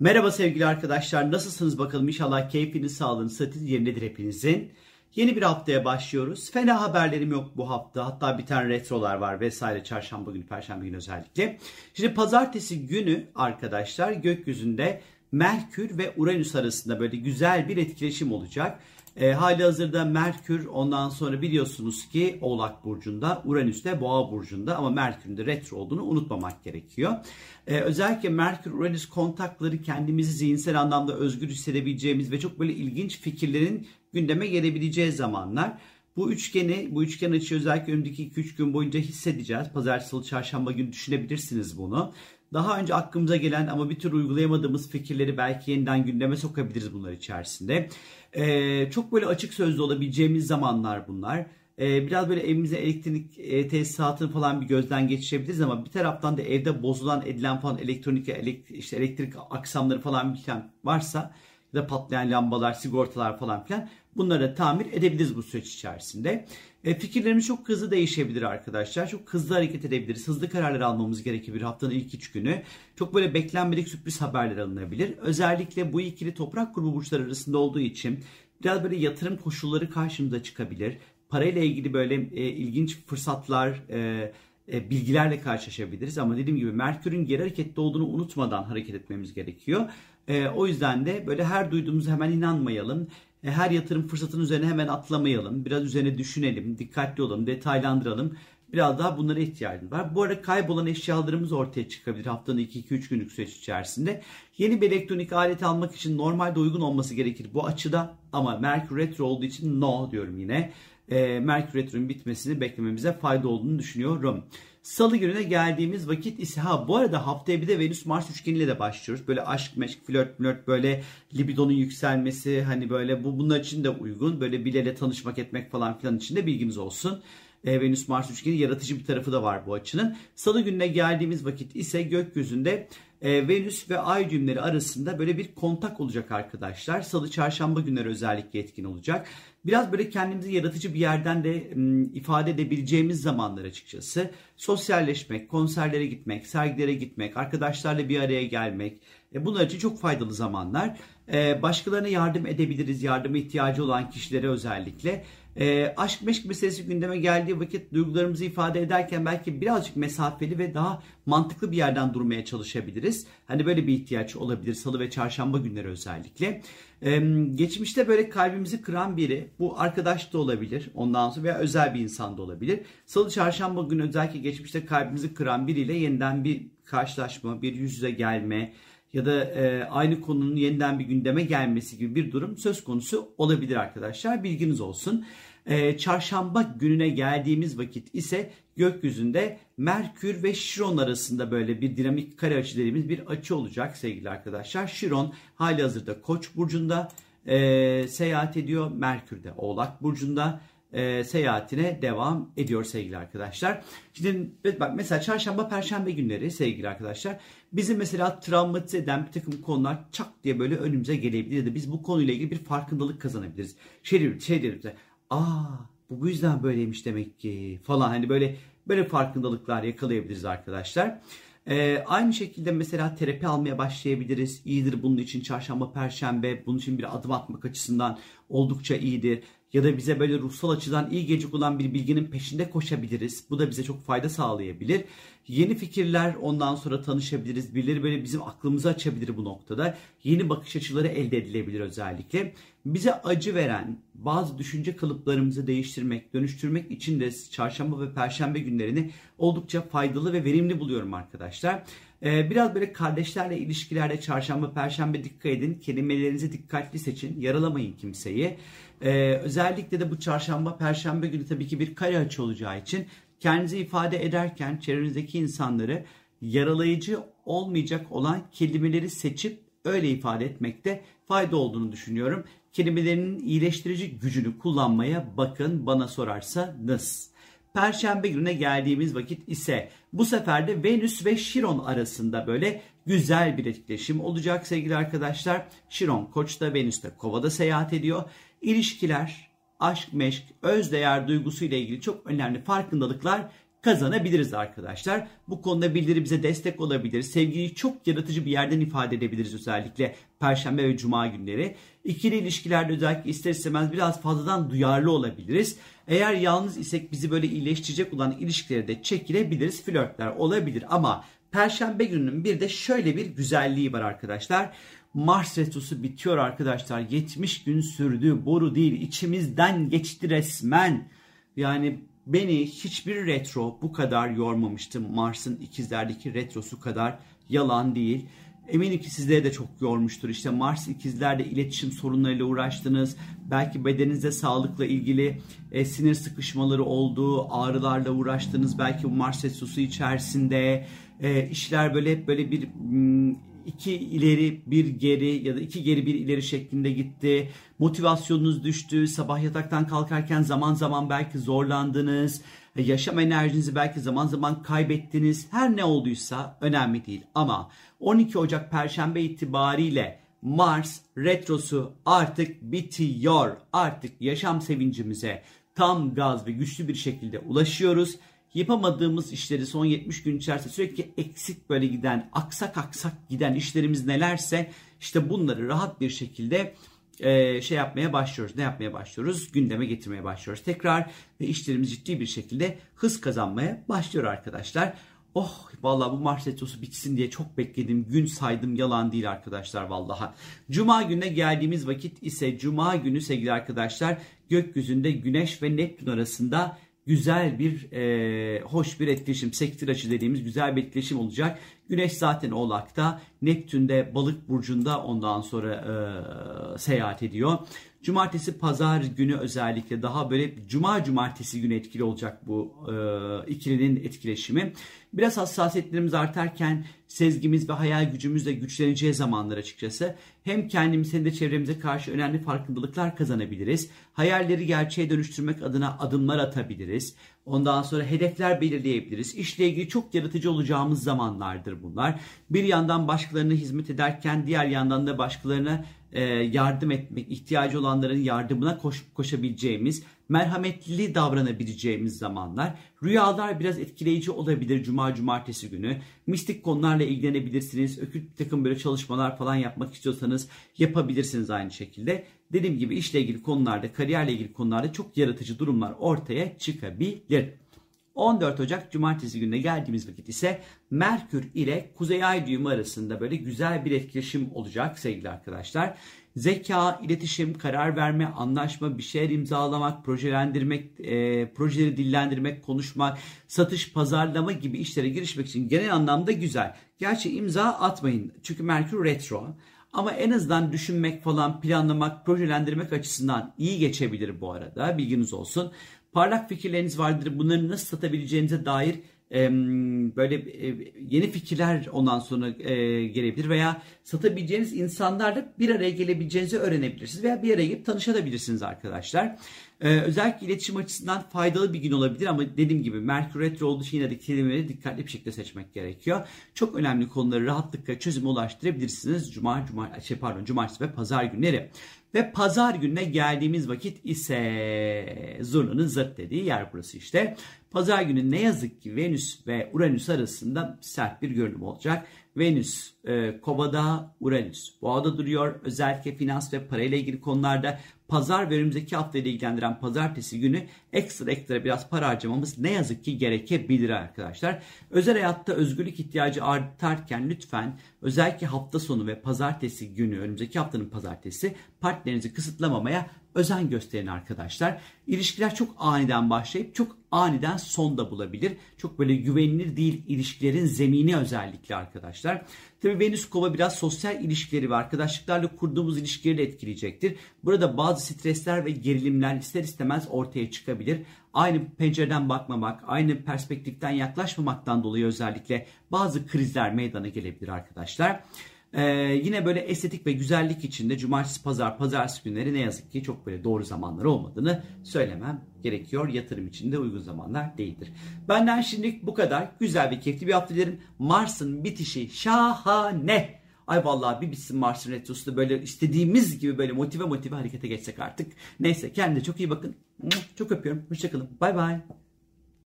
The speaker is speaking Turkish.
Merhaba sevgili arkadaşlar. Nasılsınız bakalım? İnşallah keyfiniz, sağlığınız, sıhhatiniz yerindedir hepinizin. Yeni bir haftaya başlıyoruz. Fena haberlerim yok bu hafta. Hatta bir tane retrolar var vesaire. Çarşamba günü, perşembe günü özellikle. Şimdi pazartesi günü arkadaşlar gökyüzünde Merkür ve Uranüs arasında böyle güzel bir etkileşim olacak. E, hali hazırda Merkür ondan sonra biliyorsunuz ki Oğlak Burcu'nda, Uranüs de Boğa Burcu'nda ama Merkür'ün de retro olduğunu unutmamak gerekiyor. E, özellikle Merkür-Uranüs kontakları kendimizi zihinsel anlamda özgür hissedebileceğimiz ve çok böyle ilginç fikirlerin gündeme gelebileceği zamanlar. Bu üçgeni, bu üçgen açı özellikle önümüzdeki 2-3 gün boyunca hissedeceğiz. Pazartesi, çarşamba günü düşünebilirsiniz bunu. Daha önce aklımıza gelen ama bir türlü uygulayamadığımız fikirleri belki yeniden gündeme sokabiliriz bunlar içerisinde. Ee, çok böyle açık sözlü olabileceğimiz zamanlar bunlar. Ee, biraz böyle evimize elektrik e, tesisatını falan bir gözden geçirebiliriz ama bir taraftan da evde bozulan edilen falan elektronik elektrik, işte elektrik aksamları falan bir varsa ya patlayan lambalar, sigortalar falan filan bunları tamir edebiliriz bu süreç içerisinde. E, fikirlerimiz çok hızlı değişebilir arkadaşlar. Çok hızlı hareket edebiliriz. Hızlı kararlar almamız gerekebilir haftanın ilk üç günü. Çok böyle beklenmedik sürpriz haberler alınabilir. Özellikle bu ikili toprak grubu burçları arasında olduğu için biraz böyle yatırım koşulları karşımıza çıkabilir. Parayla ilgili böyle e, ilginç fırsatlar, e, bilgilerle karşılaşabiliriz. Ama dediğim gibi Merkür'ün geri harekette olduğunu unutmadan hareket etmemiz gerekiyor. E, o yüzden de böyle her duyduğumuza hemen inanmayalım. E, her yatırım fırsatının üzerine hemen atlamayalım. Biraz üzerine düşünelim, dikkatli olalım, detaylandıralım. Biraz daha bunlara ihtiyacımız var. Bu arada kaybolan eşyalarımız ortaya çıkabilir haftanın 2-2-3 günlük süreç içerisinde. Yeni bir elektronik alet almak için normalde uygun olması gerekir bu açıda. Ama Merkür Retro olduğu için no diyorum yine. E, Merkür Retro'nun bitmesini beklememize fayda olduğunu düşünüyorum. Salı gününe geldiğimiz vakit ise ha bu arada haftaya bir de Venüs Mars üçgeniyle de başlıyoruz. Böyle aşk, meşk, flört, flört böyle libidonun yükselmesi hani böyle bu bunlar için de uygun. Böyle bileyle tanışmak etmek falan filan için de bilginiz olsun. E, Venüs Mars üçgeni yaratıcı bir tarafı da var bu açının. Salı gününe geldiğimiz vakit ise gökyüzünde e, Venüs ve Ay düğümleri arasında böyle bir kontak olacak arkadaşlar. Salı çarşamba günleri özellikle etkin olacak. Biraz böyle kendimizi yaratıcı bir yerden de m, ifade edebileceğimiz zamanlar açıkçası. Sosyalleşmek, konserlere gitmek, sergilere gitmek, arkadaşlarla bir araya gelmek. E, bunlar için çok faydalı zamanlar. E, başkalarına yardım edebiliriz, yardıma ihtiyacı olan kişilere özellikle. E, aşk meşk meselesi gündeme geldiği vakit duygularımızı ifade ederken belki birazcık mesafeli ve daha mantıklı bir yerden durmaya çalışabiliriz. Hani böyle bir ihtiyaç olabilir salı ve çarşamba günleri özellikle. E, geçmişte böyle kalbimizi kıran biri bu arkadaş da olabilir ondan sonra veya özel bir insan da olabilir. Salı çarşamba günü özellikle geçmişte kalbimizi kıran biriyle yeniden bir karşılaşma, bir yüz yüze gelme, ya da e, aynı konunun yeniden bir gündeme gelmesi gibi bir durum söz konusu olabilir arkadaşlar. Bilginiz olsun. E, çarşamba gününe geldiğimiz vakit ise gökyüzünde Merkür ve Şiron arasında böyle bir dinamik kare açı dediğimiz bir açı olacak sevgili arkadaşlar. Şiron hali hazırda Koç burcunda e, seyahat ediyor. Merkür de Oğlak burcunda e, seyahatine devam ediyor sevgili arkadaşlar. Şimdi bak mesela çarşamba perşembe günleri sevgili arkadaşlar bizim mesela travmatize eden bir takım konular çak diye böyle önümüze gelebilir ya da biz bu konuyla ilgili bir farkındalık kazanabiliriz. Şey, şey deriz aa bu bu yüzden böyleymiş demek ki falan hani böyle böyle farkındalıklar yakalayabiliriz arkadaşlar. Ee, aynı şekilde mesela terapi almaya başlayabiliriz. İyidir bunun için çarşamba, perşembe bunun için bir adım atmak açısından oldukça iyidir ya da bize böyle ruhsal açıdan iyi gelecek olan bir bilginin peşinde koşabiliriz. Bu da bize çok fayda sağlayabilir. Yeni fikirler ondan sonra tanışabiliriz. Birileri böyle bizim aklımızı açabilir bu noktada. Yeni bakış açıları elde edilebilir özellikle. Bize acı veren bazı düşünce kalıplarımızı değiştirmek, dönüştürmek için de çarşamba ve perşembe günlerini oldukça faydalı ve verimli buluyorum arkadaşlar. Ee, biraz böyle kardeşlerle ilişkilerde çarşamba, perşembe dikkat edin. Kelimelerinizi dikkatli seçin. Yaralamayın kimseyi. Ee, özellikle de bu çarşamba, perşembe günü tabii ki bir kare açı olacağı için kendinizi ifade ederken çevrenizdeki insanları yaralayıcı olmayacak olan kelimeleri seçip öyle ifade etmekte fayda olduğunu düşünüyorum. Kelimelerinin iyileştirici gücünü kullanmaya bakın bana sorarsanız. Perşembe gününe geldiğimiz vakit ise bu sefer de Venüs ve Şiron arasında böyle güzel bir etkileşim olacak sevgili arkadaşlar. Şiron Koç'ta, Venüs de Kova'da seyahat ediyor. İlişkiler, aşk, meşk, öz duygusu ile ilgili çok önemli farkındalıklar kazanabiliriz arkadaşlar. Bu konuda bildiri bize destek olabilir. Sevgiyi çok yaratıcı bir yerden ifade edebiliriz özellikle Perşembe ve Cuma günleri. İkili ilişkilerde özellikle ister istemez biraz fazladan duyarlı olabiliriz. Eğer yalnız isek bizi böyle iyileştirecek olan ilişkilere de çekilebiliriz. Flörtler olabilir ama Perşembe gününün bir de şöyle bir güzelliği var arkadaşlar. Mars retrosu bitiyor arkadaşlar. 70 gün sürdü. Boru değil içimizden geçti resmen. Yani beni hiçbir retro bu kadar yormamıştı. Mars'ın ikizlerdeki retrosu kadar yalan değil. Eminim ki sizleri de çok yormuştur. İşte Mars ikizlerde iletişim sorunlarıyla uğraştınız. Belki bedeninizde sağlıkla ilgili e, sinir sıkışmaları olduğu, ağrılarla uğraştınız. Belki Mars retrosu içerisinde e, işler böyle hep böyle bir hmm, iki ileri bir geri ya da iki geri bir ileri şeklinde gitti. Motivasyonunuz düştü. Sabah yataktan kalkarken zaman zaman belki zorlandınız. Yaşam enerjinizi belki zaman zaman kaybettiniz. Her ne olduysa önemli değil. Ama 12 Ocak Perşembe itibariyle Mars retrosu artık bitiyor. Artık yaşam sevincimize tam gaz ve güçlü bir şekilde ulaşıyoruz yapamadığımız işleri son 70 gün içerisinde sürekli eksik böyle giden, aksak aksak giden işlerimiz nelerse işte bunları rahat bir şekilde e, şey yapmaya başlıyoruz. Ne yapmaya başlıyoruz? Gündeme getirmeye başlıyoruz. Tekrar ve işlerimiz ciddi bir şekilde hız kazanmaya başlıyor arkadaşlar. Oh vallahi bu Mars retrosu bitsin diye çok bekledim. Gün saydım yalan değil arkadaşlar vallahi. Cuma gününe geldiğimiz vakit ise Cuma günü sevgili arkadaşlar gökyüzünde Güneş ve Neptün arasında güzel bir e, hoş bir etkileşim sektör açı dediğimiz güzel bir etkileşim olacak. Güneş zaten Oğlak'ta, Neptün'de Balık burcunda ondan sonra e, seyahat ediyor. Cumartesi pazar günü özellikle daha böyle cuma cumartesi günü etkili olacak bu e, ikilinin etkileşimi. Biraz hassasiyetlerimiz artarken sezgimiz ve hayal gücümüz de güçleneceği zamanlar açıkçası. Hem kendimiz hem de çevremize karşı önemli farkındalıklar kazanabiliriz. Hayalleri gerçeğe dönüştürmek adına adımlar atabiliriz. Ondan sonra hedefler belirleyebiliriz. İşle ilgili çok yaratıcı olacağımız zamanlardır bunlar. Bir yandan başkalarına hizmet ederken diğer yandan da başkalarına e, yardım etmek, ihtiyacı olanların yardımına koş, koşabileceğimiz, merhametli davranabileceğimiz zamanlar. Rüyalar biraz etkileyici olabilir cuma cumartesi günü. Mistik konularla ilgilenebilirsiniz. Ökült bir takım böyle çalışmalar falan yapmak istiyorsanız yapabilirsiniz aynı şekilde. Dediğim gibi işle ilgili konularda, kariyerle ilgili konularda çok yaratıcı durumlar ortaya çıkabilir. 14 Ocak Cumartesi gününe geldiğimiz vakit ise Merkür ile Kuzey Ay düğümü arasında böyle güzel bir etkileşim olacak sevgili arkadaşlar. Zeka, iletişim, karar verme, anlaşma, bir şeyler imzalamak, projelendirmek, e, projeleri dillendirmek, konuşmak, satış, pazarlama gibi işlere girişmek için genel anlamda güzel. Gerçi imza atmayın çünkü Merkür retro. Ama en azından düşünmek falan, planlamak, projelendirmek açısından iyi geçebilir bu arada. Bilginiz olsun parlak fikirleriniz vardır. Bunları nasıl satabileceğinize dair e, böyle e, yeni fikirler ondan sonra e, gelebilir veya satabileceğiniz insanlarla bir araya gelebileceğinizi öğrenebilirsiniz veya bir araya gelip tanışabilirsiniz arkadaşlar. E, özellikle iletişim açısından faydalı bir gün olabilir ama dediğim gibi Merkür Retro olduğu için yine de kelimeleri dikkatli bir şekilde seçmek gerekiyor. Çok önemli konuları rahatlıkla çözüme ulaştırabilirsiniz. Cuma, cuma, şey pardon, cumartesi ve pazar günleri. Ve pazar gününe geldiğimiz vakit ise zurnanın zırt dediği yer burası işte. Pazar günü ne yazık ki Venüs ve Uranüs arasında sert bir görünüm olacak. Venüs e, Kova'da, Uranüs Boğa'da duruyor. Özellikle finans ve parayla ilgili konularda pazar ve önümüzdeki haftayı ilgilendiren pazartesi günü ekstra ekstra biraz para harcamamız ne yazık ki gerekebilir arkadaşlar. Özel hayatta özgürlük ihtiyacı artarken lütfen özellikle hafta sonu ve pazartesi günü önümüzdeki haftanın pazartesi partnerinizi kısıtlamamaya özen gösterin arkadaşlar. İlişkiler çok aniden başlayıp çok aniden son da bulabilir. Çok böyle güvenilir değil ilişkilerin zemini özellikle arkadaşlar. Tabi Venüs kova biraz sosyal ilişkileri ve arkadaşlıklarla kurduğumuz ilişkileri de etkileyecektir. Burada bazı stresler ve gerilimler ister istemez ortaya çıkabilir. Aynı pencereden bakmamak, aynı perspektiften yaklaşmamaktan dolayı özellikle bazı krizler meydana gelebilir arkadaşlar. Ee, yine böyle estetik ve güzellik içinde cumartesi, pazar, pazartesi günleri ne yazık ki çok böyle doğru zamanlar olmadığını söylemem gerekiyor. Yatırım için de uygun zamanlar değildir. Benden şimdilik bu kadar. Güzel ve keyifli bir hafta dilerim. Mars'ın bitişi şahane. Ay vallahi bir bitsin Mars'ın retrosu da böyle istediğimiz gibi böyle motive motive harekete geçsek artık. Neyse kendinize çok iyi bakın. Çok öpüyorum. Hoşçakalın. Bay bay.